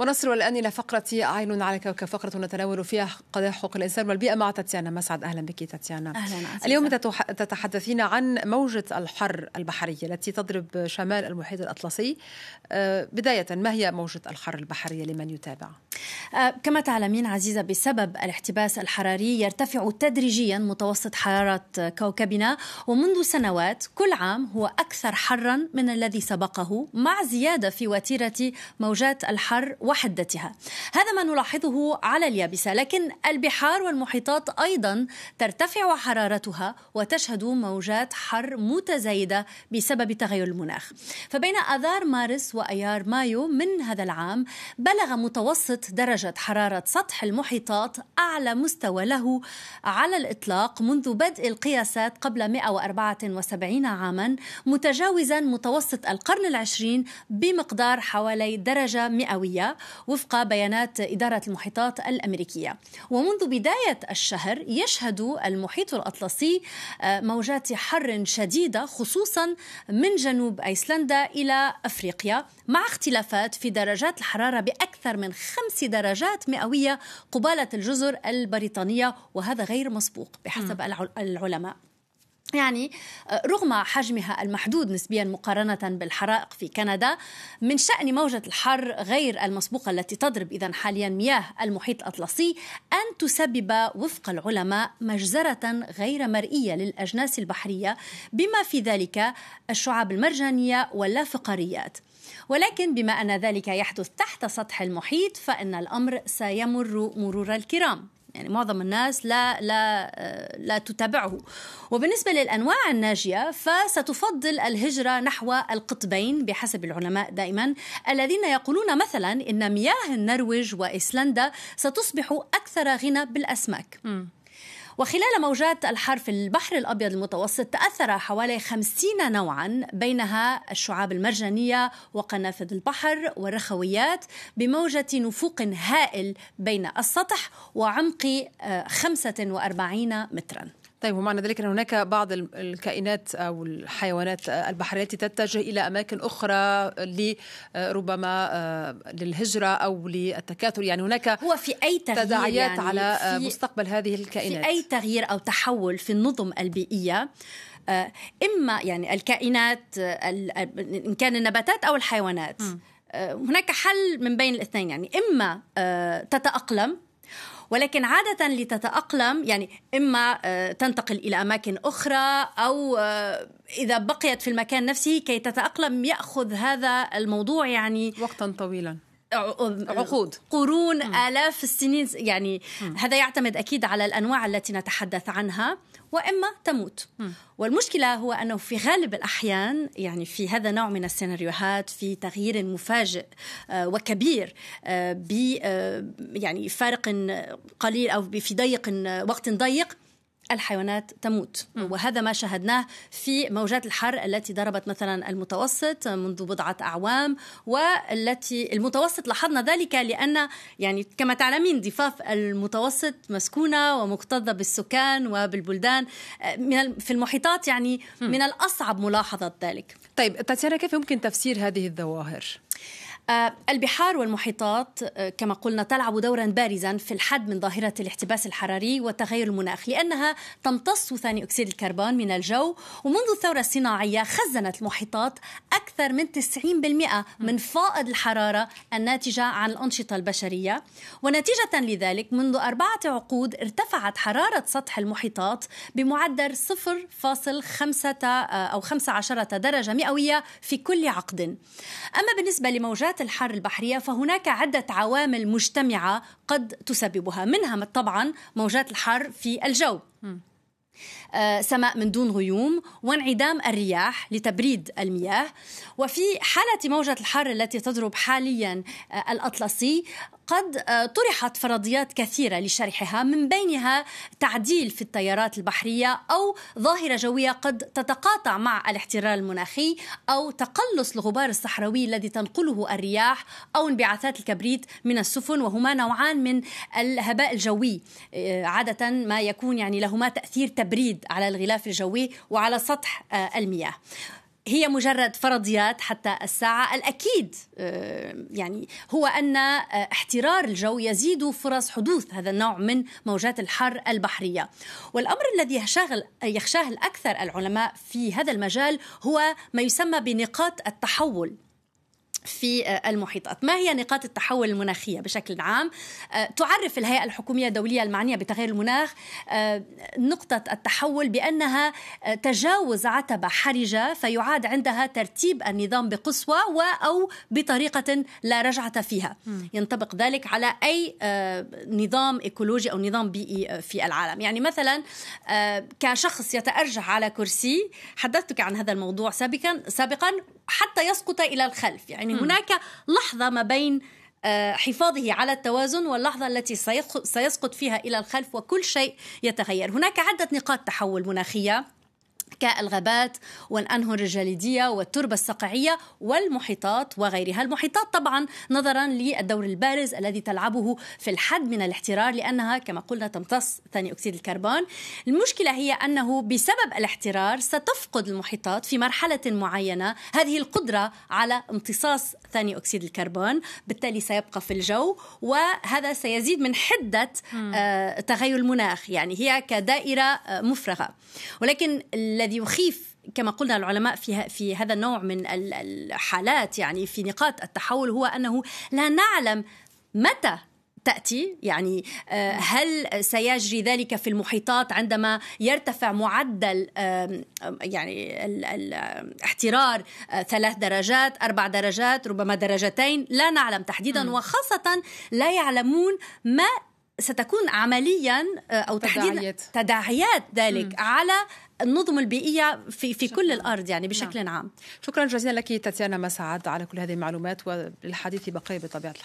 ونصل الآن إلى فقرة عين على كوكب فقرة نتناول فيها قضايا حقوق الإنسان والبيئة مع تاتيانا مسعد أهلا بك تاتيانا أهلا عزيزة. اليوم تتحدثين عن موجة الحر البحرية التي تضرب شمال المحيط الأطلسي آه، بداية ما هي موجة الحر البحرية لمن يتابع؟ آه، كما تعلمين عزيزة بسبب الاحتباس الحراري يرتفع تدريجيا متوسط حرارة كوكبنا ومنذ سنوات كل عام هو أكثر حرا من الذي سبقه مع زيادة في وتيرة موجات الحر وحدتها. هذا ما نلاحظه على اليابسة لكن البحار والمحيطات أيضا ترتفع حرارتها وتشهد موجات حر متزايدة بسبب تغير المناخ. فبين آذار مارس وأيار مايو من هذا العام بلغ متوسط درجة حرارة سطح المحيطات أعلى مستوى له على الإطلاق منذ بدء القياسات قبل 174 عاما متجاوزا متوسط القرن العشرين بمقدار حوالي درجة مئوية وفق بيانات إدارة المحيطات الأمريكية. ومنذ بداية الشهر يشهد المحيط الأطلسي آه، موجات حر شديدة خصوصا من جنوب أيسلندا إلى أفريقيا مع اختلافات في درجات الحرارة بأكثر من خمس درجات مئوية قبالة الجزر البريطانية وهذا غير مسبوق بحسب العلماء. يعني آه، رغم حجمها المحدود نسبيا مقارنة بالحرائق في كندا من شأن موجة الحر غير المسبوقة التي تضرب إذا حاليا مياه المحيط الأطلسي أن تسبب وفق العلماء مجزرة غير مرئية للأجناس البحرية بما في ذلك الشعاب المرجانية واللافقاريات ولكن بما أن ذلك يحدث تحت سطح المحيط فإن الأمر سيمر مرور الكرام. يعني معظم الناس لا لا لا تتابعه وبالنسبة للأنواع الناجية فستفضل الهجرة نحو القطبين بحسب العلماء دائما الذين يقولون مثلا إن مياه النرويج وإيسلندا ستصبح أكثر غنى بالأسماك م. وخلال موجات الحر في البحر الأبيض المتوسط تأثر حوالي خمسين نوعا بينها الشعاب المرجانية وقنافذ البحر والرخويات بموجة نفوق هائل بين السطح وعمق 45 آه، مترا. طيب ومعنى ذلك أن هناك بعض الكائنات أو الحيوانات البحرية التي تتجه إلى أماكن أخرى لربما آه، للهجرة أو للتكاثر. يعني هناك هو في أي تغيير تداعيات يعني على مستقبل هذه الكائنات؟ في أي تغيير أو تحول في النظم البيئية آه، إما يعني الكائنات إن كان النباتات أو الحيوانات م. آه، هناك حل من بين الاثنين. يعني إما تتأقلم ولكن عادة لتتأقلم يعني إما آه، تنتقل إلى أماكن أخرى أو آه، إذا بقيت في المكان نفسه كي تتأقلم يأخذ هذا الموضوع يعني وقتا طويلا. عقود قرون م. آلاف السنين يعني م. هذا يعتمد أكيد على الأنواع التي نتحدث عنها وإما تموت م. والمشكلة هو أنه في غالب الأحيان يعني في هذا النوع من السيناريوهات في تغيير مفاجئ آه، وكبير آه، ب آه، يعني فارق قليل أو في ضيق وقت ضيق الحيوانات تموت. وهذا ما شاهدناه في موجات الحر التي ضربت مثلا المتوسط منذ بضعة أعوام والتي المتوسط لاحظنا ذلك لأن يعني كما تعلمين ضفاف المتوسط مسكونة ومكتظة بالسكان وبالبلدان من في المحيطات يعني من الأصعب ملاحظة ذلك. طيب تاتيانا كيف يمكن تفسير هذه الظواهر؟ آه، البحار والمحيطات آه، كما قلنا تلعب دورا بارزا في الحد من ظاهرة الاحتباس الحراري وتغير المناخ لأنها تمتص ثاني أكسيد الكربون من الجو ومنذ الثورة الصناعية خزنت المحيطات أكثر من 90% من فائض الحرارة الناتجة عن الأنشطة البشرية. ونتيجة لذلك منذ أربعة عقود ارتفعت حرارة سطح المحيطات بمعدل 0.5 آه، أو 15 درجة مئوية في كل عقد. أما بالنسبة لموجات الحر البحرية فهناك عدة عوامل مجتمعة قد تسببها منها طبعا موجات الحر في الجو. آه، سماء من دون غيوم وانعدام الرياح لتبريد المياه. وفي حالة موجة الحر التي تضرب حاليا آه، الأطلسي قد آه، طرحت فرضيات كثيرة لشرحها من بينها تعديل في التيارات البحرية أو ظاهرة جوية قد تتقاطع مع الاحترار المناخي أو تقلص الغبار الصحراوي الذي تنقله الرياح أو انبعاثات الكبريت من السفن وهما نوعان من الهباء الجوي. عادة ما يكون يعني لهما تأثير تبريد على الغلاف الجوي وعلى سطح المياه. هي مجرد فرضيات حتى الساعة الأكيد. يعني هو أن احترار الجو يزيد فرص حدوث هذا النوع من موجات الحر البحرية. والأمر الذي يخشاه, يخشاه الأكثر العلماء في هذا المجال هو ما يسمى بنقاط التحول. في آه، المحيطات. ما هي نقاط التحول المناخية بشكل عام؟ آه، تعرف الهيئة الحكومية الدولية المعنية بتغيير المناخ آه، نقطة التحول بأنها تجاوز عتبة حرجة فيعاد عندها ترتيب النظام بقسوة أو بطريقة لا رجعة فيها. ينطبق ذلك على أي نظام إيكولوجي أو نظام بيئي في العالم. يعني مثلا كشخص يتأرجح على كرسي حدثتك عن هذا الموضوع سابقا؟ سابقا حتى يسقط إلى الخلف. يعني هناك لحظة ما بين آه، حفاظه على التوازن واللحظة التي سيسقط فيها إلى الخلف وكل شيء يتغير. هناك عدة نقاط تحول مناخية. كالغابات والأنهر الجليدية والتربة الصقعية والمحيطات وغيرها. المحيطات طبعا نظرا للدور البارز الذي تلعبه في الحد من الاحترار لأنها كما قلنا تمتص ثاني أكسيد الكربون. المشكلة هي أنه بسبب الاحترار ستفقد المحيطات في مرحلة معينة. هذه القدرة على امتصاص ثاني أكسيد الكربون بالتالي سيبقى في الجو وهذا سيزيد من حدة آه تغير المناخ. يعني هي كدائرة آه مفرغة. ولكن الذي يخيف كما قلنا العلماء في في هذا النوع من الحالات يعني في نقاط التحول هو أنه لا نعلم متى تأتي يعني آه، هل سيجري ذلك في المحيطات عندما يرتفع معدل يعني الاحترار آه، ثلاث درجات أربع درجات ربما درجتين لا نعلم تحديدا. وخاصة لا يعلمون ما ستكون عمليا آه، أو تحديدا تداعيات ذلك م. على النظم البيئية في في كل الأرض يعني بشكل نعم. عام شكرا جزيلا لك تاتيانا مسعد على كل هذه المعلومات وللحديث بقيه بطبيعة الحال